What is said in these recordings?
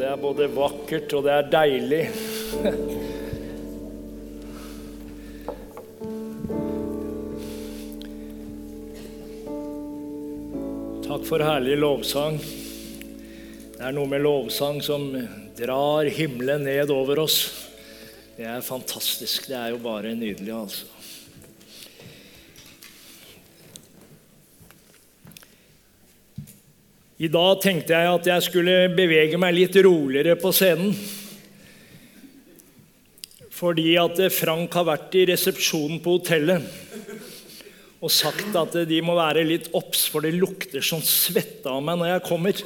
Det er både vakkert og det er deilig. Takk for herlig lovsang. Det er noe med lovsang som drar himmelen ned over oss. Det er fantastisk. Det er jo bare nydelig, altså. I dag tenkte jeg at jeg skulle bevege meg litt roligere på scenen. Fordi at Frank har vært i resepsjonen på hotellet og sagt at de må være litt obs, for det lukter sånn svette av meg når jeg kommer.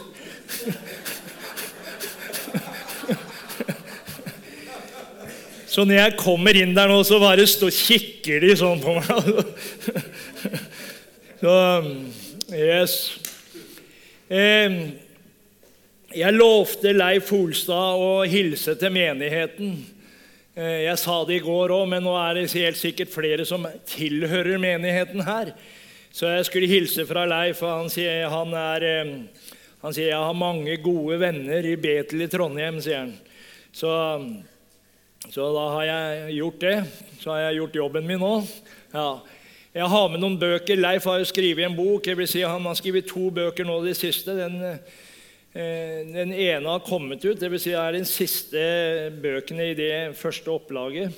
Så når jeg kommer inn der nå, så bare stå, kikker de sånn på meg. Så Yes. Jeg lovte Leif Holstad å hilse til menigheten. Jeg sa det i går òg, men nå er det helt sikkert flere som tilhører menigheten her. Så jeg skulle hilse fra Leif, og han sier han, er, han sier jeg har mange gode venner i Betel i Trondheim. sier han. Så, så da har jeg gjort det. Så har jeg gjort jobben min òg. Ja. Jeg har med noen bøker. Leif har jo skrevet en bok. Jeg vil si Han har skrevet to bøker nå det siste. Den, den ene har kommet ut. Det vil si det er den siste bøkene i det første opplaget.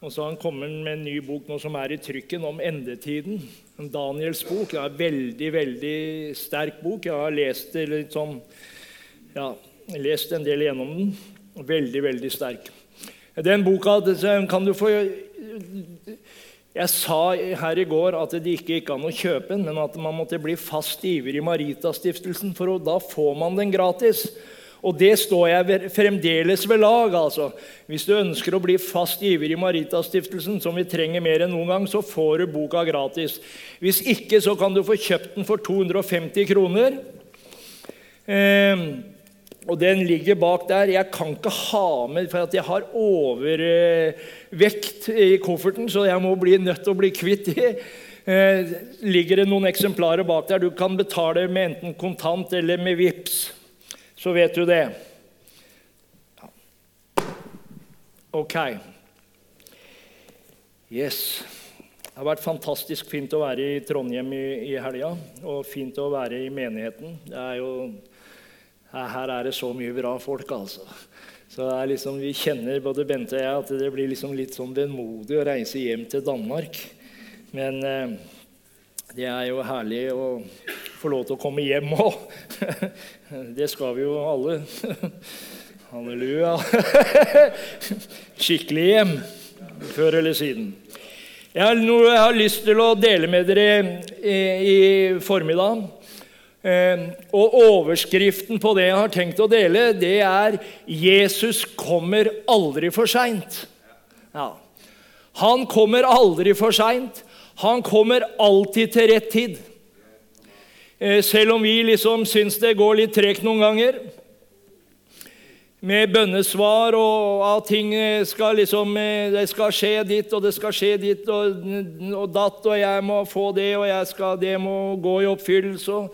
Og så har han kommet med en ny bok nå som er i trykken, om endetiden. En Daniels bok. Det er en veldig, veldig sterk bok. Jeg har lest, litt sånn, ja, lest en del gjennom den. Veldig, veldig sterk. Den boka kan du få jeg sa her i går at det ikke gikk an å kjøpe den, men at man måtte bli fast giver i Maritastiftelsen, for da får man den gratis. Og det står jeg fremdeles ved lag. altså. Hvis du ønsker å bli fast giver i Maritastiftelsen, som vi trenger mer enn noen gang, så får du boka gratis. Hvis ikke, så kan du få kjøpt den for 250 kroner. Eh, og den ligger bak der. Jeg kan ikke ha med, for jeg har overvekt i kofferten, så jeg må bli nødt til å bli kvitt de. Eh, ligger det noen eksemplarer bak der. Du kan betale med enten kontant eller med VIPS. Så vet du det. Ok. Yes. Det har vært fantastisk fint å være i Trondheim i, i helga, og fint å være i menigheten. Jo her er det så mye bra folk, altså. Så liksom, Vi kjenner både Bente og jeg at det blir liksom litt sånn vemodig å reise hjem til Danmark. Men eh, det er jo herlig å få lov til å komme hjem òg. det skal vi jo alle. Halleluja. Skikkelig hjem før eller siden. Jeg har noe jeg har lyst til å dele med dere i, i formiddag. Eh, og overskriften på det jeg har tenkt å dele, det er 'Jesus kommer aldri for seint'. Ja. Han kommer aldri for seint. Han kommer alltid til rett tid. Eh, selv om vi liksom syns det går litt tregt noen ganger med bønnesvar og at ting skal liksom eh, Det skal skje ditt, og det skal skje ditt og, og datt, og jeg må få det, og skal, det må gå i oppfyllelse.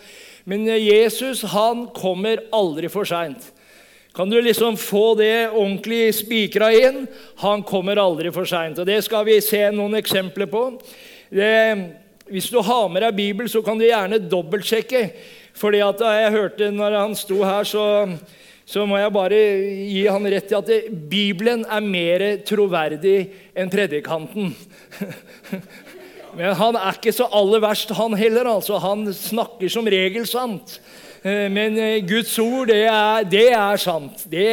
Men Jesus han kommer aldri for seint. Kan du liksom få det ordentlig spikra inn? Han kommer aldri for seint. Det skal vi se noen eksempler på. Det, hvis du har med deg Bibel, så kan du gjerne dobbeltsjekke. Fordi at jeg hørte når han sto her, så, så må jeg bare gi han rett i at det, Bibelen er mer troverdig enn predikanten. Men han er ikke så aller verst, han heller. altså. Han snakker som regel sant. Eh, men eh, Guds ord, det er, det er sant. Det,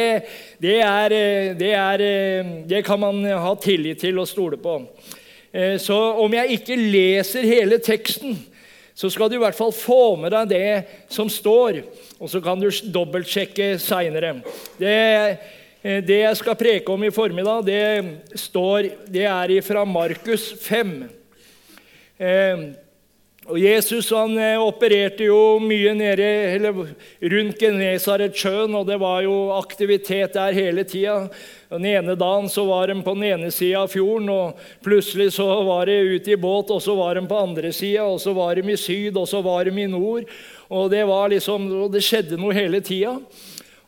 det, er, eh, det, er, det kan man ha tillit til og stole på. Så om jeg ikke leser hele teksten, så skal du i hvert fall få med deg det som står. Og så kan du dobbeltsjekke seinere. Det, det jeg skal preke om i formiddag, det, står, det er fra Markus 5. Eh, og Jesus han eh, opererte jo mye nede, eller rundt Genesaretsjøen, og det var jo aktivitet der hele tida. Den ene dagen så var de på den ene sida av fjorden, og plutselig så var de ute i båt, og så var de på andre sida, og så var de i syd, og så var de i nord. Og det, var liksom, og det skjedde noe hele tida.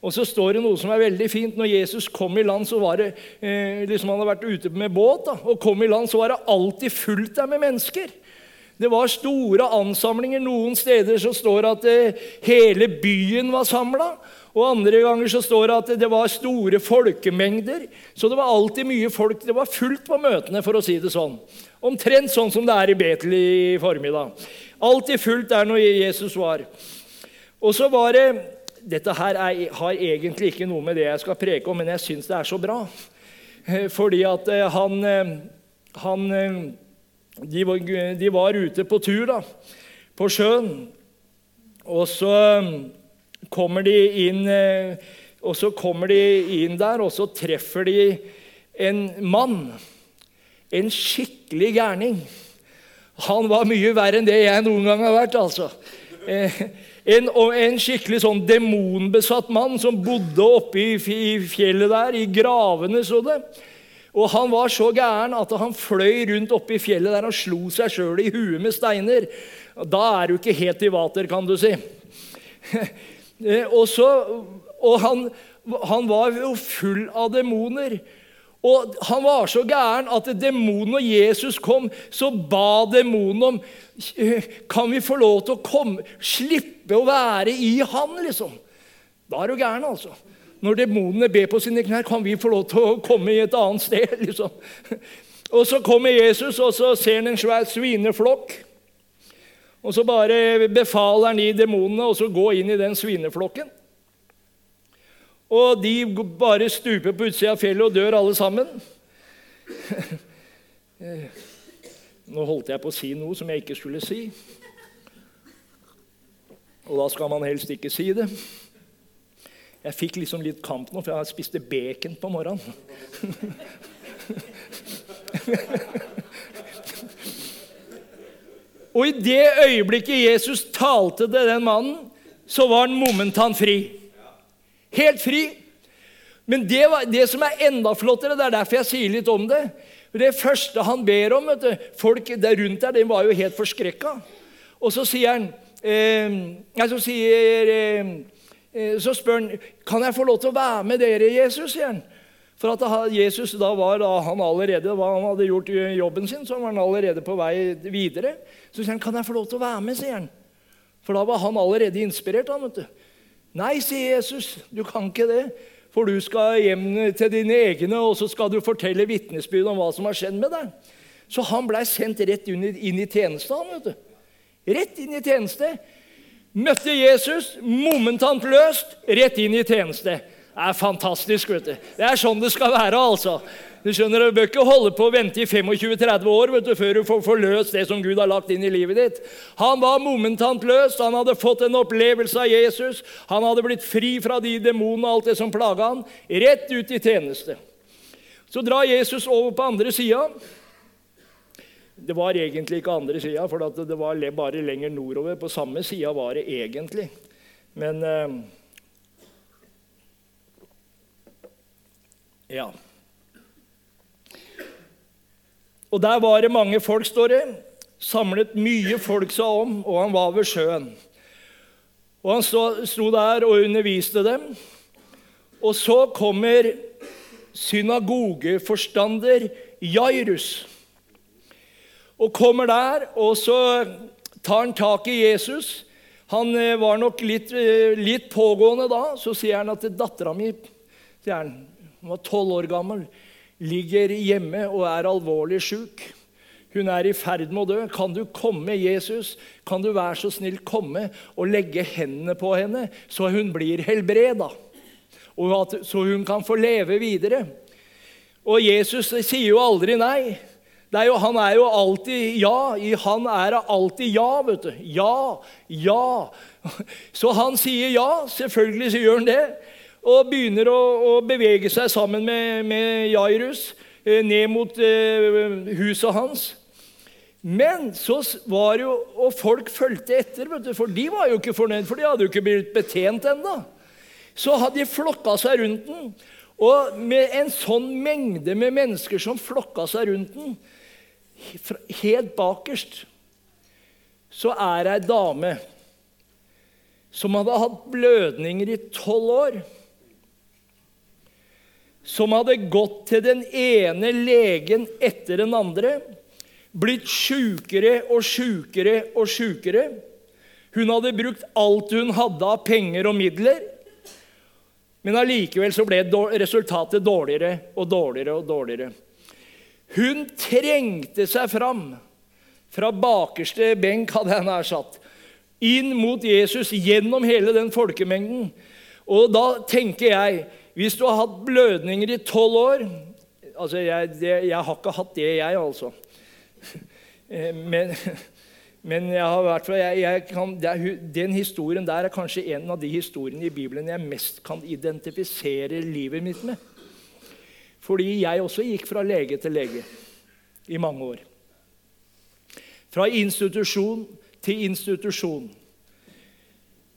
Og så står det noe som er veldig fint. Når Jesus kom i land, så var det eh, liksom Han hadde vært ute med båt da, og kom i land, så var det alltid fullt der med mennesker. Det var store ansamlinger. Noen steder så står det at eh, hele byen var samla. Og andre ganger så står det at det var store folkemengder. Så det var alltid mye folk. Det var fullt på møtene, for å si det sånn. Omtrent sånn som det er i Betel i formiddag. Alltid fullt der når Jesus var. Og så var det dette her er, har egentlig ikke noe med det jeg skal preke om, men jeg syns det er så bra. Eh, fordi at eh, han, eh, han de, var, de, var, ute på tur da, på sjøen, og så kommer de inn og så kommer de inn der, og så treffer de en mann. En skikkelig gærning. Han var mye verre enn det jeg noen gang har vært. altså. En, en, skikkelig sånn demonbesatt mann som bodde oppe i, fjellet der, i gravene, så det. Og han var så gæren at han fløy rundt oppe i fjellet der og slo seg sjøl i huet med steiner. Da er du ikke helt i vater, kan du si. og, så, og han, han var jo full av demoner. Og Han var så gæren at demonen og Jesus kom, så ba demonen om Kan vi få lov til å komme, slippe å være i han, liksom? Da er du gæren, altså. Når demonene ber på sine knær, kan vi få lov til å komme i et annet sted. liksom. Og Så kommer Jesus, og så ser han en svær svineflokk. Og Så bare befaler han de demonene å gå inn i den svineflokken. Og de bare stuper på utsida av fjellet og dør alle sammen. Nå holdt jeg på å si noe som jeg ikke skulle si. Og da skal man helst ikke si det. Jeg fikk liksom litt kamp nå, for jeg spiste bacon på morgenen. og i det øyeblikket Jesus talte til den mannen, så var han momentant fri. Helt fri. Men det, var, det, som er enda flottere, det er derfor jeg sier litt om det Det første han ber om du, Folk der rundt der de var jo helt forskrekka. Og så sier han eh, så, sier, eh, eh, så spør han kan jeg få lov til å være med dere, Jesus. sier han. For at Jesus da var da han allerede han hadde gjort jobben sin, så var han allerede på vei videre. Så sier han kan jeg få lov til å være med, sier han. For da var han allerede inspirert. han, vet du. Nei, sier Jesus, du kan ikke det. For du skal hjem til dine egne, og så skal du fortelle vitnesbyrd om hva som har skjedd med deg. Så han blei sendt rett inn i tjeneste. han, vet du. Rett inn i tjeneste. Møtte Jesus, momentant løst, rett inn i tjeneste. Det er fantastisk. vet du. Det er sånn det skal være. altså. Du skjønner, du bør ikke holde på å vente i 25-30 år du, før du får løst det som Gud har lagt inn i livet ditt. Han var momentant løst, han hadde fått en opplevelse av Jesus. Han hadde blitt fri fra de demonene og alt det som plaga han, rett ut i tjeneste. Så drar Jesus over på andre sida. Det var egentlig ikke andre sida, for det var bare lenger nordover. På samme sida var det egentlig. Men eh, Ja. Og der var det mange folk, står det. Samlet mye folk seg om, og han var ved sjøen. Og Han sto der og underviste dem. Og så kommer synagogeforstander Jairus. Og kommer der, og så tar han tak i Jesus. Han eh, var nok litt, eh, litt pågående da. Så sier han at dattera mi sier han, Hun var tolv år gammel ligger hjemme og er alvorlig sjuk. Hun er i ferd med å dø. Kan du komme, Jesus? Kan du være så snill komme og legge hendene på henne, så hun blir helbreda? Og så hun kan få leve videre? Og Jesus sier jo aldri nei. Er jo, han er jo alltid ja. Han er alltid ja, vet du. Ja, ja. Så han sier ja. Selvfølgelig så gjør han det og begynner å, å bevege seg sammen med, med Jairus eh, ned mot eh, huset hans. Men så var jo, og folk fulgte etter, du, for de var jo ikke fornøyd, for de hadde jo ikke blitt betjent ennå. Så hadde de flokka seg rundt den. Og med en sånn mengde med mennesker som flokka seg rundt den, helt bakerst, så er det ei dame som hadde hatt blødninger i tolv år. Som hadde gått til den ene legen etter den andre, blitt sjukere og sjukere og sjukere. Hun hadde brukt alt hun hadde av penger og midler. Men allikevel så ble resultatet dårligere og dårligere og dårligere. Hun trengte seg fram fra bakerste benk, hadde jeg nær satt, inn mot Jesus gjennom hele den folkemengden. Og da tenker jeg Hvis du har hatt blødninger i tolv år altså jeg, det, jeg har ikke hatt det, jeg, altså. Eh, men, men jeg har kan, er, den historien der er kanskje en av de historiene i Bibelen jeg mest kan identifisere livet mitt med. Fordi jeg også gikk fra lege til lege i mange år. Fra institusjon til institusjon.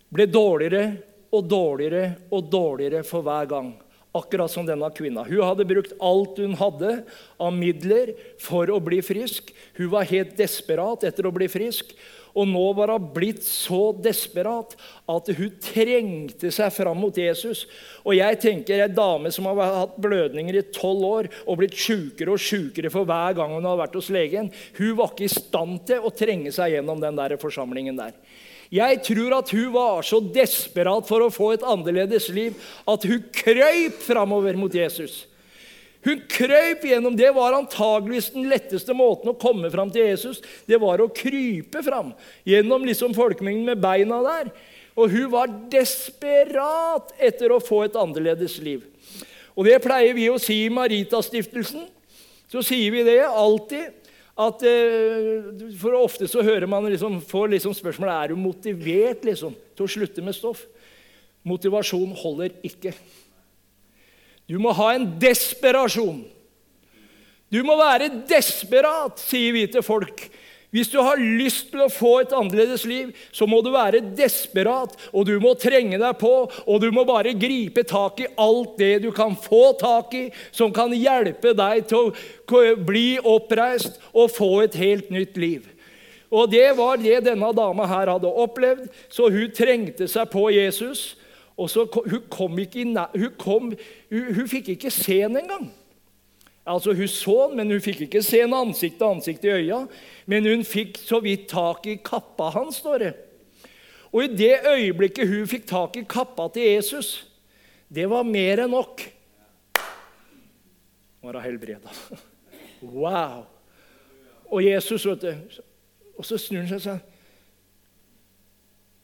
Ble dårligere og dårligere og dårligere for hver gang. Akkurat som denne kvinna. Hun hadde brukt alt hun hadde av midler for å bli frisk. Hun var helt desperat etter å bli frisk. Og nå var hun blitt så desperat at hun trengte seg fram mot Jesus. Og jeg tenker En dame som har hatt blødninger i tolv år og blitt sjukere og sjukere for hver gang hun har vært hos legen, hun var ikke i stand til å trenge seg gjennom den der forsamlingen der. Jeg tror at hun var så desperat for å få et annerledes liv at hun krøyp framover mot Jesus. Hun krøyp gjennom. Det var antageligvis den letteste måten å komme fram til Jesus. Det var å krype fram gjennom liksom folkemengden med beina der. Og hun var desperat etter å få et annerledes liv. Og det pleier vi å si i Maritastiftelsen. Så sier vi det alltid at eh, For ofte så hører man liksom, får liksom spørsmålet er du motivert liksom, til å slutte med stoff. Motivasjon holder ikke. Du må ha en desperasjon. Du må være desperat, sier vi til folk hvis du har lyst til å få et annerledes liv, så må du være desperat, og du må trenge deg på, og du må bare gripe tak i alt det du kan få tak i, som kan hjelpe deg til å bli oppreist og få et helt nytt liv. Og Det var det denne dama her hadde opplevd, så hun trengte seg på Jesus. og så, Hun, kom ikke hun, kom, hun, hun fikk ikke se ham engang. Altså, Hun så han, men hun fikk ikke se han ansikt til ansikt i øya. Men hun fikk så vidt tak i kappa hans, står det. Og i det øyeblikket hun fikk tak i kappa til Jesus, det var mer enn nok. Hun helbreda. Wow! Og Jesus, vet du Og så snur han seg og sier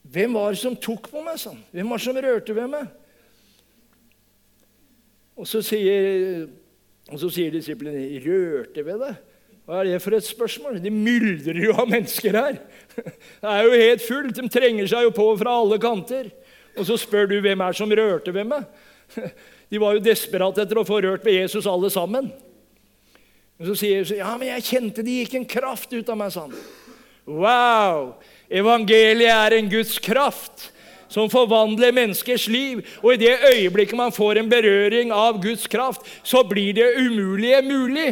Hvem var det som tok på meg? sånn? Hvem var det som rørte ved meg? Og så sier og så sier disiplene, 'Rørte ved det?' Hva er det for et spørsmål? De myldrer jo av mennesker her. Det er jo helt fullt. De trenger seg jo på fra alle kanter. Og så spør du hvem er som rørte ved meg. De var jo desperate etter å få rørt ved Jesus, alle sammen. Og Så sier Jesus, 'Ja, men jeg kjente det gikk en kraft ut av meg', sa han. Wow! Evangeliet er en Guds kraft som forvandler menneskers liv. Og i det øyeblikket man får en berøring av Guds kraft, så blir det umulige mulig.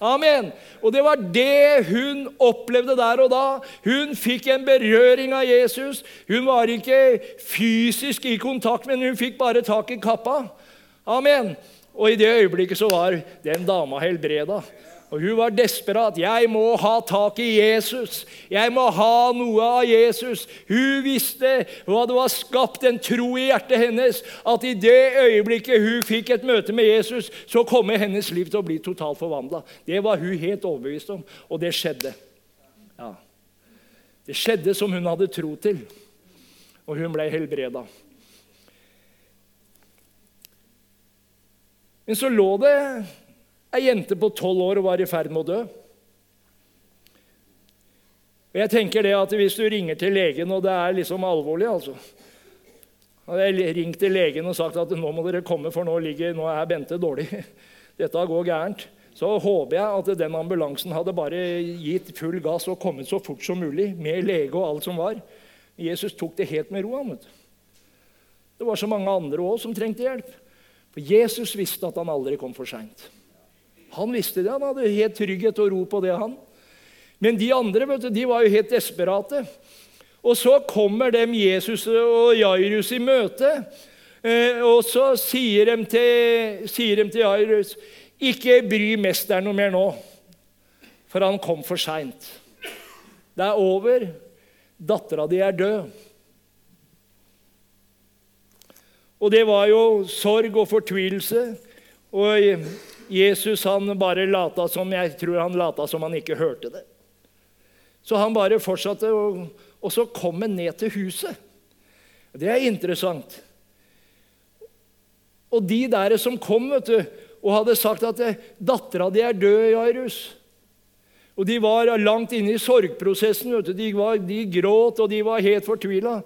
Amen. Og det var det hun opplevde der og da. Hun fikk en berøring av Jesus. Hun var ikke fysisk i kontakt, men hun fikk bare tak i kappa. Amen. Og i det øyeblikket så var den dama helbreda. Og Hun var desperat. 'Jeg må ha tak i Jesus. Jeg må ha noe av Jesus.' Hun visste hva det var skapt en tro i hjertet hennes, at i det øyeblikket hun fikk et møte med Jesus, så kommer hennes liv til å bli totalt forvandla. Det var hun helt overbevist om, og det skjedde. Ja. Det skjedde som hun hadde tro til, og hun ble helbreda. Men så lå det Ei jente på tolv år og var i ferd med å dø. Og jeg tenker det at Hvis du ringer til legen, og det er liksom alvorlig altså. Hadde jeg ringt til legen og sagt at nå må dere komme, for nå, ligger, nå er Bente dårlig, dette går gærent, så håper jeg at den ambulansen hadde bare gitt full gass og kommet så fort som mulig, med lege og alt som var. Jesus tok det helt med ro. Han, det var så mange andre òg som trengte hjelp. For Jesus visste at han aldri kom for seint. Han visste det. Han hadde helt trygghet og ro på det, han. Men de andre vet du, de var jo helt desperate. Og så kommer dem Jesus og Jairus i møte. Eh, og så sier de til, sier de til Jairus ikke bry mesteren noe mer nå, for han kom for seint. Det er over. Dattera di er død. Og det var jo sorg og fortvilelse. Og Jesus han bare lata som jeg tror han lata som han ikke hørte det. Så han bare fortsatte, og, og så kom han ned til huset. Det er interessant. Og de der som kom vet du, og hadde sagt at 'dattera di er død, Jairus' Og De var langt inne i sorgprosessen. vet du. De, var, de gråt, og de var helt fortvila.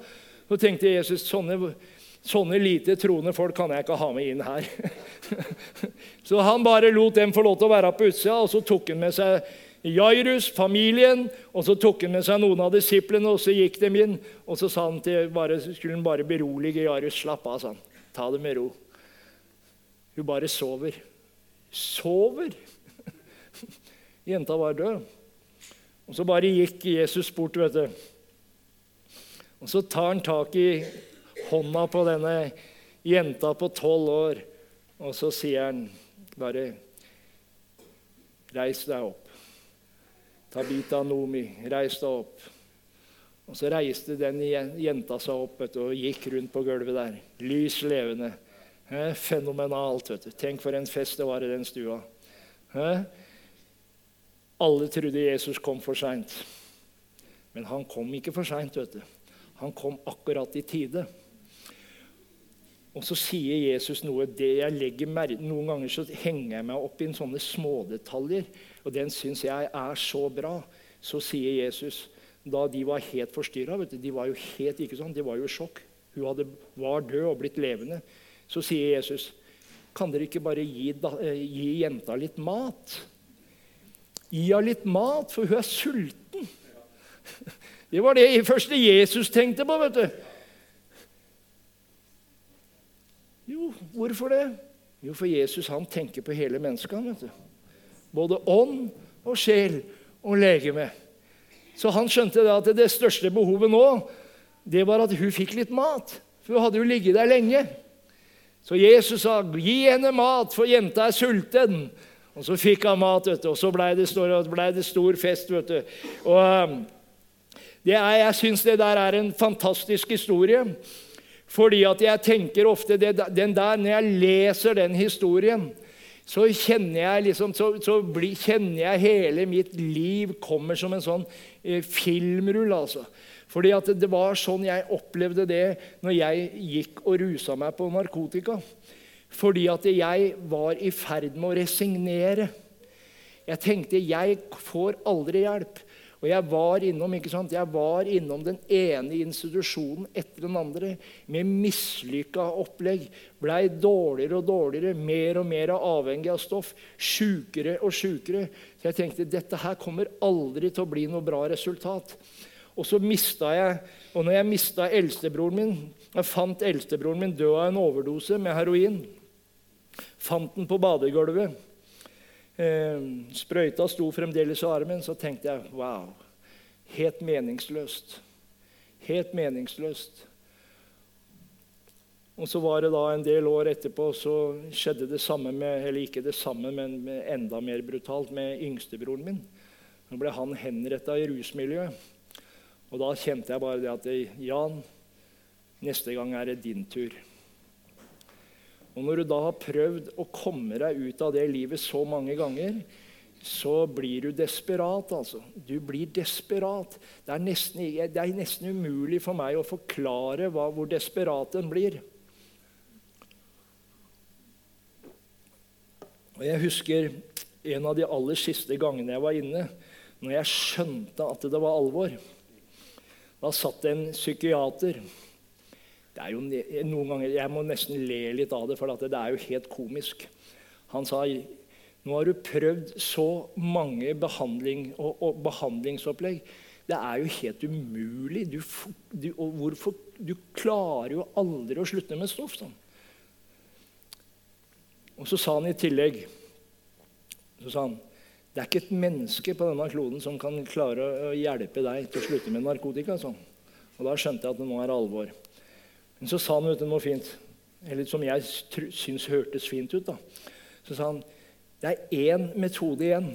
Så tenkte Jesus sånne, sånne lite troende folk kan jeg ikke ha med inn her. så han bare lot dem få lov til å være på utsida, og så tok han med seg Jairus, familien, og så tok han med seg noen av disiplene, og så gikk de inn. Og så sa han til, bare, skulle han bare berolige Jairus. Slapp av, sa han. Ta det med ro. Hun bare sover. Sover? Jenta var død. Og så bare gikk Jesus bort, vet du. Og så tar han tak i hånda på denne jenta på tolv år, og så sier han bare Reis deg opp. Tabita Nomi, reis deg opp. Og så reiste den jenta seg opp du, og gikk rundt på gulvet der. Lys levende. Fenomenalt. vet du. Tenk for en fest det var i den stua. Alle trodde Jesus kom for seint. Men han kom ikke for seint. Han kom akkurat i tide. Og så sier Jesus noe det jeg legger merke Noen ganger så henger jeg meg opp i sånne smådetaljer, og den syns jeg er så bra. Så sier Jesus da de var helt forstyrra De var jo helt ikke sånn, de var jo i sjokk. Hun hadde, var død og blitt levende. Så sier Jesus, 'Kan dere ikke bare gi, da, gi jenta litt mat?' Gi henne litt mat, for hun er sulten. Det var det første Jesus tenkte på. vet du. Jo, hvorfor det? Jo, for Jesus han tenker på hele mennesket. vet du. Både ånd og sjel og legeme. Så han skjønte at det største behovet nå det var at hun fikk litt mat. For hun hadde jo ligget der lenge. Så Jesus sa, 'Gi henne mat, for jenta er sulten.' Og så fikk han mat, vet du, og så ble det, ble det stor fest. vet du. Og um, er, Jeg syns det der er en fantastisk historie. Fordi at jeg tenker ofte det, den der, Når jeg leser den historien, så kjenner jeg liksom, så, så bli, kjenner jeg hele mitt liv kommer som en sånn eh, filmrull. altså. Fordi at det var sånn jeg opplevde det når jeg gikk og rusa meg på narkotika. Fordi at jeg var i ferd med å resignere. Jeg tenkte jeg får aldri hjelp. Og jeg var innom ikke sant? Jeg var innom den ene institusjonen etter den andre med mislykka opplegg. Blei dårligere og dårligere, mer og mer avhengig av stoff. Sjukere og sjukere. Så jeg tenkte dette her kommer aldri til å bli noe bra resultat. Og så mista jeg Og når jeg mista eldstebroren min Jeg fant eldstebroren min død av en overdose med heroin. Fant den på badegulvet. Eh, sprøyta sto fremdeles i armen. Så tenkte jeg wow. Helt meningsløst. Helt meningsløst. Og så var det da En del år etterpå så skjedde det samme med eller ikke det samme, men enda mer brutalt med yngstebroren min. Nå ble han henretta i rusmiljøet. Og da kjente jeg bare det at Jan, neste gang er det din tur. Og når du da har prøvd å komme deg ut av det livet så mange ganger, så blir du desperat, altså. Du blir desperat. Det er nesten, det er nesten umulig for meg å forklare hva, hvor desperat en blir. Og Jeg husker en av de aller siste gangene jeg var inne, når jeg skjønte at det var alvor. Da satt en psykiater. Det er jo noen ganger, Jeg må nesten le litt av det, for det er jo helt komisk. Han sa nå har du prøvd så mange behandling og, og behandlingsopplegg. Det er jo helt umulig. Du, du, hvorfor, du klarer jo aldri å slutte med stoff. Sånn. Og så sa han i tillegg så sa han, det er ikke et menneske på denne kloden som kan klare å hjelpe deg til å slutte med narkotika. Sånn. Og Da skjønte jeg at det nå er alvor. Men så sa han vet du, noe fint. eller som jeg syns hørtes fint ut. da. Så sa han det er én metode igjen.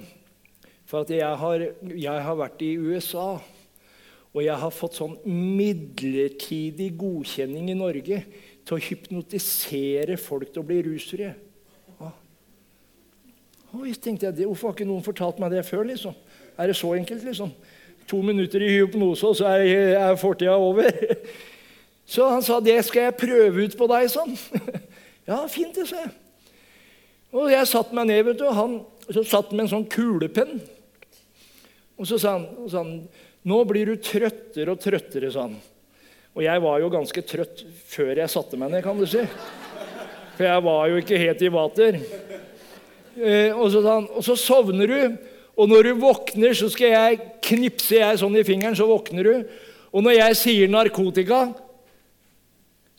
For at jeg har, jeg har vært i USA, og jeg har fått sånn midlertidig godkjenning i Norge til å hypnotisere folk til å bli rusfrie. Ja. Oi, tenkte jeg, Hvorfor har ikke noen fortalt meg det før? liksom? Er det så enkelt? liksom? To minutter i hypnose, og så er, er fortida over. Så han sa, 'Det skal jeg prøve ut på deg', sånn. Ja, fint, det, sa jeg. Og jeg satte meg ned, vet du, og han så satt med en sånn kulepenn. Og så sa han, sa han 'Nå blir du trøttere og trøttere', sa han. Og jeg var jo ganske trøtt før jeg satte meg ned, kan du si. For jeg var jo ikke helt i vater. Eh, og, så sa han, og så sovner du, og når du våkner, så skal jeg knipse jeg sånn i fingeren, så våkner du. Og når jeg sier narkotika,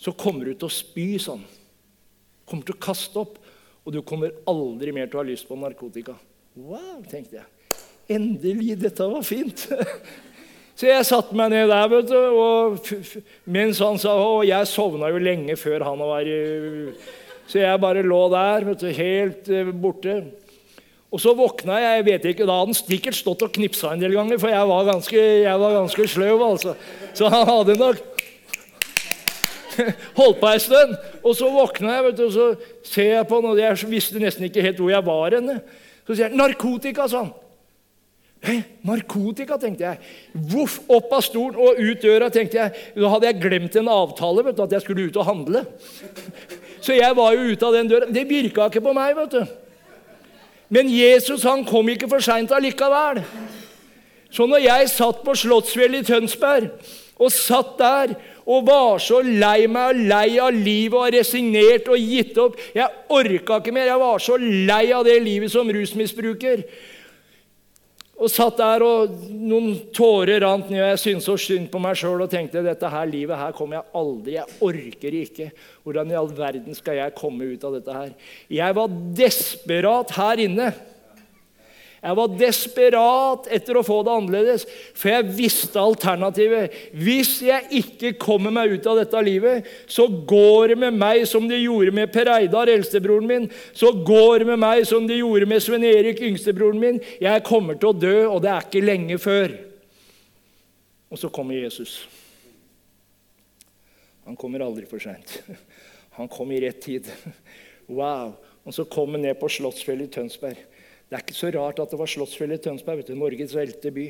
så kommer du til å spy sånn. Kommer til å kaste opp. Og du kommer aldri mer til å ha lyst på narkotika. Wow, tenkte jeg. Endelig, dette var fint. Så jeg satte meg ned der, vet du, og mens han sa Og jeg sovna jo lenge før han var Så jeg bare lå der, vet du, helt eh, borte. Og så våkna jeg. jeg vet ikke, Da hadde han sikkert stått og knipsa en del ganger, for jeg var ganske, jeg var ganske sløv. altså. Så han hadde nok holdt på ei stund. Og så våkna jeg, vet du, og så ser jeg på han, og jeg visste nesten ikke helt hvor jeg var henne. Så sier jeg 'narkotika', sa han. Hey, narkotika, tenkte jeg. Voff, opp av stolen og ut døra. tenkte jeg. Da hadde jeg glemt en avtale, vet du, at jeg skulle ut og handle. Så jeg var jo ute av den døra. Det virka ikke på meg. vet du. Men Jesus han kom ikke for seint allikevel. Så når jeg satt på Slottsfjellet i Tønsberg og satt der og var så lei meg og lei av livet og resignert og gitt opp Jeg orka ikke mer. Jeg var så lei av det livet som rusmisbruker. Og satt der, og noen tårer rant ned, og jeg syntes så synd på meg sjøl og tenkte dette her livet her kommer jeg aldri Jeg orker ikke. Hvordan i all verden skal jeg komme ut av dette her? Jeg var desperat her inne. Jeg var desperat etter å få det annerledes, for jeg visste alternativet. Hvis jeg ikke kommer meg ut av dette livet, så går det med meg som det gjorde med Per Eidar, eldstebroren min. Så går det med meg som det gjorde med Sven Erik, yngstebroren min. Jeg kommer til å dø, og det er ikke lenge før. Og så kommer Jesus. Han kommer aldri for seint. Han kom i rett tid. Wow. Og så kom han ned på Slottsfjellet i Tønsberg. Det er ikke så rart at det var Slottsfjellet i Tønsberg. vet du, Norges velte by.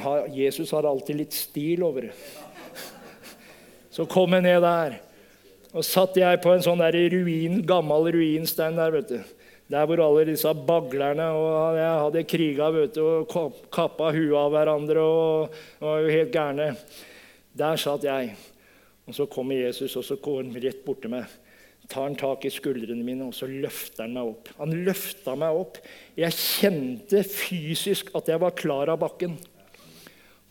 Har, Jesus har alltid litt stil over det. Så kom jeg ned der. Og satt jeg på en sånn der ruin, gammel ruinstein der. vet du. Der hvor alle disse baglerne og jeg hadde kriga vet du, og kappa huet av hverandre og, og var jo helt gærne. Der satt jeg. Og så kommer Jesus, og så går han rett bort til meg tar han tak i skuldrene mine og så løfter han meg opp. Han løfta meg opp. Jeg kjente fysisk at jeg var klar av bakken.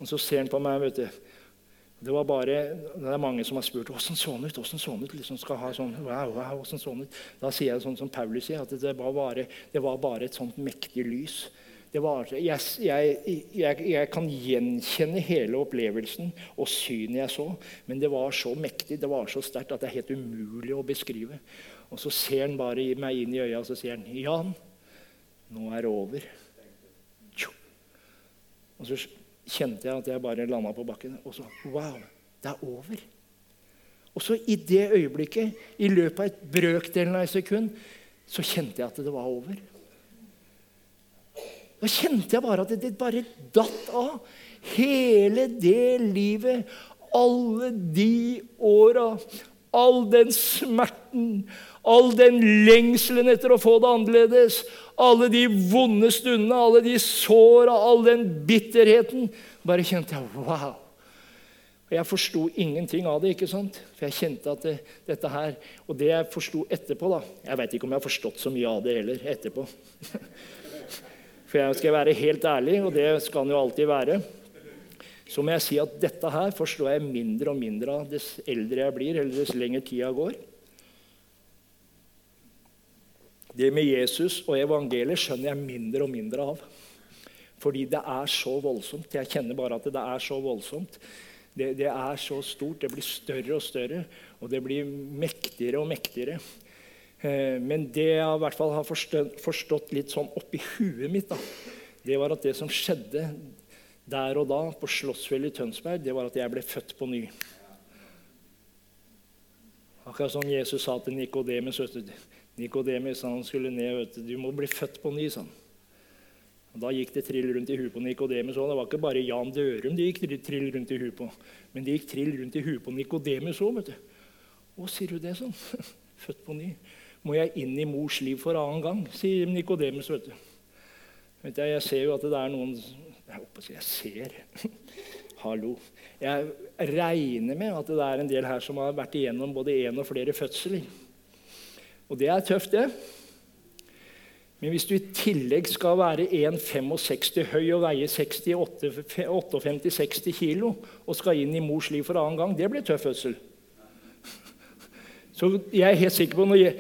Og så ser han på meg. vet du. Det, var bare, det er mange som har spurt åssen så han ut. Hvordan så han ut? Liksom skal ha sånn, wow, wow, sånn ut? Da sier jeg sånn som Paulus sier, at det var bare, det var bare et sånt mektig lys. Var, jeg, jeg, jeg, jeg, kan gjenkjenne hele opplevelsen og synet jeg så, men det var så mektig, det var så sterkt at det er helt umulig å beskrive. Og så ser han bare meg inn i øya og så sier han, 'Jan, nå er det over'. Og så kjente jeg at jeg bare landa på bakken. Og så Wow, det er over. Og så i det øyeblikket, i løpet av et brøkdelen av et sekund, så kjente jeg at det var over. Da kjente jeg bare at det, bare datt av. Hele det livet, alle de åra, all den smerten, all den lengselen etter å få det annerledes, alle de vonde stundene, alle de såra, all den bitterheten Bare kjente jeg wow. Og Jeg forsto ingenting av det. ikke sant? For jeg kjente at det, dette her, Og det jeg forsto etterpå da, Jeg veit ikke om jeg har forstått så mye av det heller etterpå. For jeg skal være helt ærlig, og det skal han jo alltid være. Så må jeg si at dette her forstår jeg mindre og mindre av dess eldre jeg blir, eller dess lenger tida går. Det med Jesus og evangeliet skjønner jeg mindre og mindre av. Fordi det er så voldsomt. Jeg kjenner bare at det er så voldsomt. det, det, er så stort. Det blir større og større, og det blir mektigere og mektigere. Eh, men det jeg i hvert fall har forstått, litt sånn oppi huet mitt, da, det var at det som skjedde der og da på Slottsfjellet i Tønsberg, det var at jeg ble født på ny. Akkurat som Jesus sa til Nikodemus. Nikodemus skulle ned, vet du, du må bli født på ny. Sånn. Og Da gikk det trill rundt i huet på Nikodemus. Og det var ikke bare Jan Dørum det gikk trill rundt i huet på, men det gikk trill rundt i huet på Nikodemus òg. Å, sier du det sånn? Født på ny. Må jeg inn i mors liv for annen gang, sier Nikodemus. Vet du. Vet jeg, jeg ser jo at det er noen Jeg håper jeg ser. Hallo. Jeg regner med at det er en del her som har vært igjennom både én og flere fødsler. Og det er tøft, det. Men hvis du i tillegg skal være 1,65 høy og veie 58-60 kilo og skal inn i mors liv for annen gang, det blir tøff fødsel. Så jeg er helt sikker på når,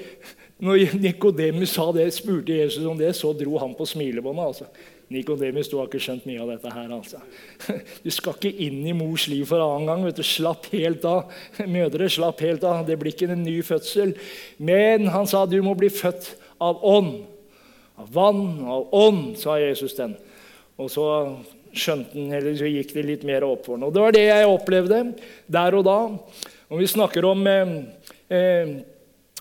når Nikodemus sa det, spurte Jesus om det, så dro han på smilebåndet. altså. Nikodemus, du har ikke skjønt mye av dette her. altså. Du skal ikke inn i mors liv for annen gang. vet du. Slapp helt av. Mødre, slapp helt av. Det blir ikke en ny fødsel. Men han sa du må bli født av ånd. Av vann, av ånd, sa Jesus den. Og så skjønte han, eller så gikk det litt mer opp for ham. Og det var det jeg opplevde der og da. Og vi snakker om eh, eh,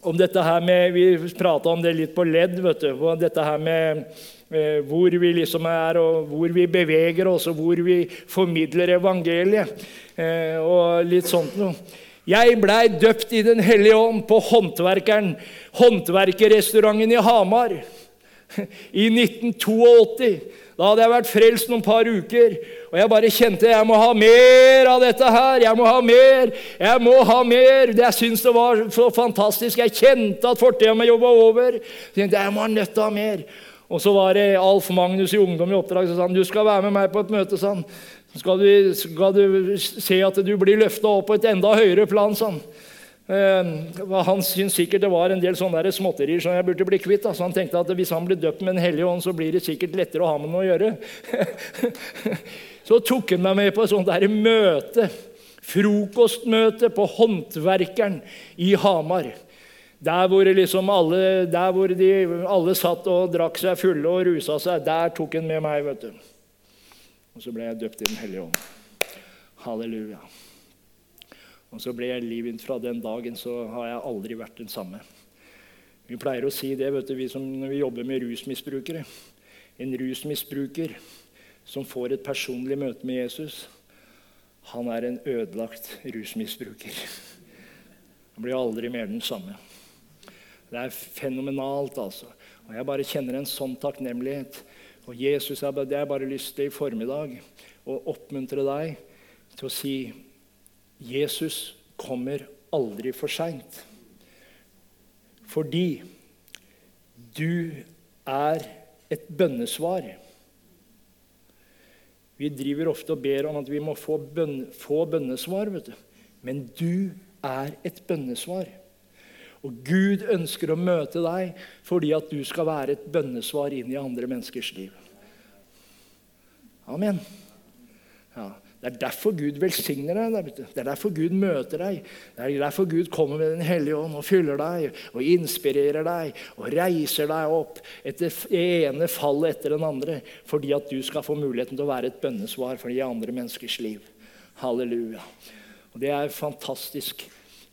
om dette her med, Vi prata om det litt på ledd. vet du, Dette her med Eh, hvor vi liksom er, og hvor vi beveger oss, og hvor vi formidler evangeliet. Eh, og litt sånt noe. Jeg blei døpt i Den hellige ånd på Håndverkeren, håndverkerrestauranten i Hamar i 1982. Da hadde jeg vært frelst noen par uker, og jeg bare kjente jeg må ha mer av dette her. Jeg må ha mer. Jeg må ha mer. Jeg syntes det var så fantastisk. Jeg kjente at fortida mi jobba over. Så jeg tenkte jeg må ha nødt til å ha mer. Og så var det Alf Magnus i Ungdom i oppdrag som sa han, du skal være med meg på et møte. Sånn. Så skal du, skal du se at du blir løfta opp på et enda høyere plan. Sånn. Eh, han syntes sikkert det var en del sånne småtterier som jeg burde bli kvitt. Så han tenkte at hvis han blir døpt med Den hellige ånd, så blir det sikkert lettere å ha med noe å gjøre. så tok han meg med på et sånt der møte. Frokostmøte på Håndverkeren i Hamar. Der hvor, liksom alle, der hvor de alle satt og drakk seg fulle og rusa seg, der tok han med meg. vet du. Og så ble jeg døpt i Den hellige ånd. Halleluja. Og så ble jeg livet fra den dagen, så har jeg aldri vært den samme. Vi pleier å si det vet du, vi som, når vi jobber med rusmisbrukere. En rusmisbruker som får et personlig møte med Jesus, han er en ødelagt rusmisbruker. Han blir aldri mer den samme. Det er fenomenalt, altså. Og Jeg bare kjenner en sånn takknemlighet. Og Jesus, jeg har bare lyst til i formiddag å oppmuntre deg til å si Jesus kommer aldri for seint. Fordi du er et bønnesvar. Vi driver ofte og ber om at vi må få, bønne, få bønnesvar, vet du. men du er et bønnesvar. Og Gud ønsker å møte deg fordi at du skal være et bønnesvar inn i andre menneskers liv. Amen. Ja, det er derfor Gud velsigner deg. Det er derfor Gud møter deg. Det er derfor Gud kommer med Den hellige ånd og fyller deg og inspirerer deg og reiser deg opp etter det ene fallet etter den andre, fordi at du skal få muligheten til å være et bønnesvar for de andre menneskers liv. Halleluja. Og Det er fantastisk.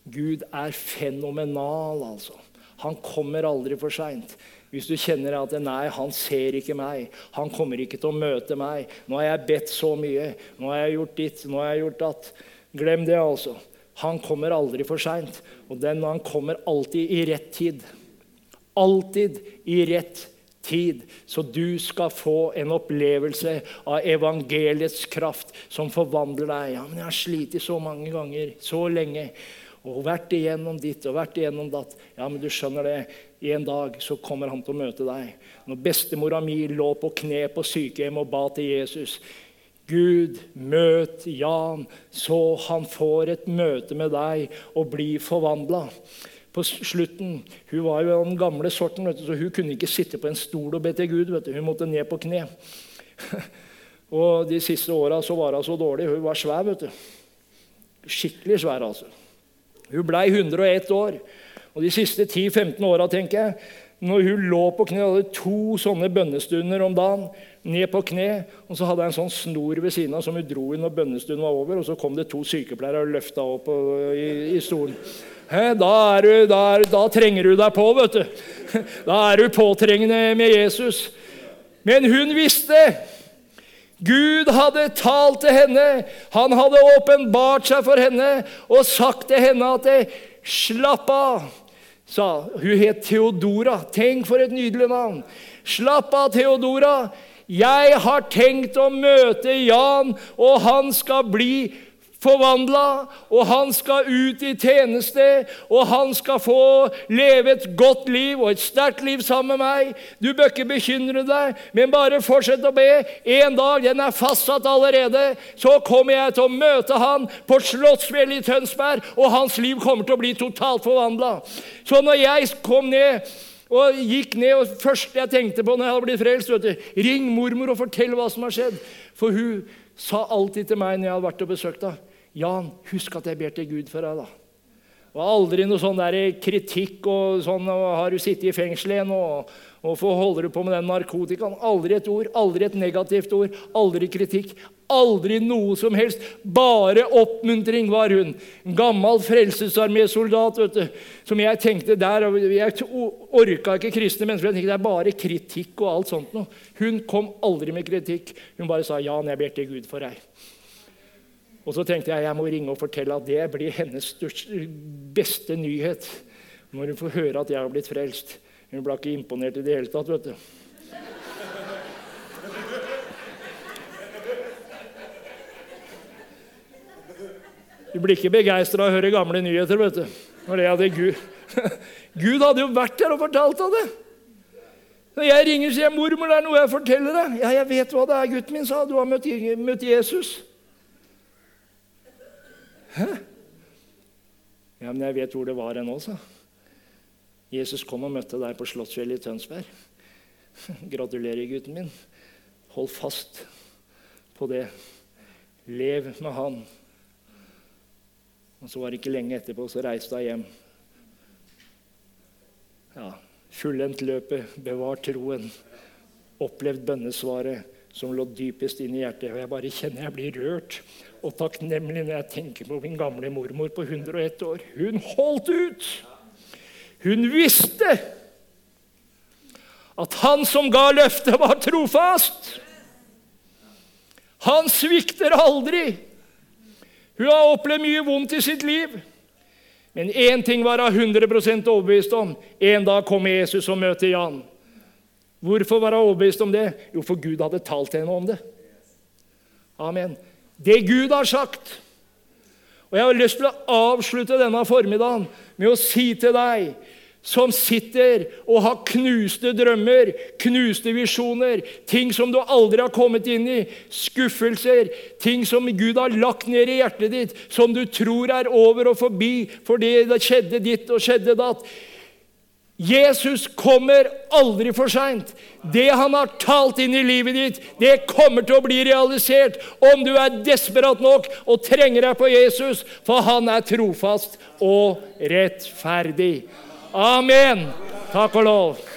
Gud er fenomenal, altså. Han kommer aldri for seint. Hvis du kjenner at nei, han ser ikke meg, han kommer ikke til å møte meg 'Nå har jeg bedt så mye. Nå har jeg gjort ditt. Nå har jeg gjort datt.' Glem det, altså. Han kommer aldri for seint. Og den, han kommer alltid i rett tid. Alltid i rett tid. Så du skal få en opplevelse av evangeliets kraft som forvandler deg. Ja, men jeg har slitt så mange ganger, så lenge og vært igjennom ditt og vært igjennom datt. Ja, men du skjønner det. En dag så kommer han til å møte deg. Når bestemora mi lå på kne på sykehjem og ba til Jesus Gud, møt Jan, så han får et møte med deg og blir forvandla. På slutten, Hun var jo den gamle sorten, du, så hun kunne ikke sitte på en stol og be til Gud. Hun måtte ned på kne. Og De siste åra var hun så dårlig. Hun var svær. vet du. skikkelig svær, altså. Hun blei 101 år. Og de siste 10-15 åra, tenker jeg, når hun lå på kne, hadde to sånne bønnestunder om dagen, ned på kne, og så hadde jeg en sånn snor ved siden av som hun dro i når bønnestunden var over, og så kom det to sykepleiere og løfta opp i, i stolen. Da, er du, da, er, da, trenger du deg på, vet du. Da er du påtrengende med Jesus. Men hun visste. Gud hadde talt til henne. Han hadde åpenbart seg for henne og sagt til henne at 'Slapp av', sa Hun het Theodora. Tenk for et nydelig navn. Slapp av, Theodora. Jeg har tenkt å møte Jan, og han skal bli forvandla, og han skal ut i tjeneste, og han skal få leve et godt liv og et sterkt liv sammen med meg. Du bør ikke bekymre deg, men bare fortsett å be. En dag, den er fastsatt allerede, så kommer jeg til å møte han på Slottsfjellet i Tønsberg, og hans liv kommer til å bli totalt forvandla. Så når jeg kom ned og gikk ned, og første jeg tenkte på når jeg hadde blitt frelst, vet du, ring mormor og fortell hva som har skjedd. For hun sa alltid til meg når jeg hadde vært og besøkt henne Jan, husk at jeg ber til Gud for deg, da. Og aldri noe sånn der kritikk og sånn og 'Har du sittet i fengsel igjen?' og, 'Hvorfor holder du på med den narkotikaen?' Aldri et ord, aldri et negativt ord, aldri kritikk. Aldri noe som helst. Bare oppmuntring var hun. En gammel Frelsesarmésoldat som jeg tenkte der Jeg orka ikke kristne mennesker. Jeg tenkte Det er bare kritikk og alt sånt noe. Hun kom aldri med kritikk. Hun bare sa 'Jan, jeg ber til Gud for deg'. Og så tenkte jeg jeg må ringe og fortelle at det blir hennes største, beste nyhet. Når hun får høre at jeg har blitt frelst. Hun ble ikke imponert i det hele tatt. vet du. Du blir ikke begeistra av å høre gamle nyheter. vet du. Når det hadde Gud. Gud hadde jo vært der og fortalt av det. Når jeg ringer sier 'Mormor, det er noe jeg forteller deg.' 'Ja, jeg vet hva det er, gutten min', sa Du har møtt, møtt Jesus. Hæ? Ja, men jeg vet hvor det var hen òg, sa Jesus kom og møtte deg på Slottsfjellet i Tønsberg. Gratulerer, gutten min. Hold fast på det. Lev med Han. Og så var det ikke lenge etterpå, så reiste hun hjem. Ja, Fullendt løpet, bevart troen, opplevd bønnesvaret som lå dypest inn i hjertet. Og jeg bare kjenner jeg blir rørt og takknemlig når jeg tenker på min gamle mormor på 101 år. Hun holdt ut! Hun visste at han som ga løftet, var trofast. Han svikter aldri. Hun har opplevd mye vondt i sitt liv. Men én ting var hun 100% overbevist om. En dag kommer Jesus og møter Jan. Hvorfor var hun overbevist om det? Jo, for Gud hadde talt henne om det. Amen. Det Gud har sagt. Og Jeg har lyst til å avslutte denne formiddagen med å si til deg som sitter og har knuste drømmer, knuste visjoner, ting som du aldri har kommet inn i, skuffelser, ting som Gud har lagt ned i hjertet ditt, som du tror er over og forbi fordi det skjedde ditt og skjedde datt. Jesus kommer aldri for seint. Det han har talt inn i livet ditt, det kommer til å bli realisert om du er desperat nok og trenger deg på Jesus, for han er trofast og rettferdig. Amen. Takk og lov.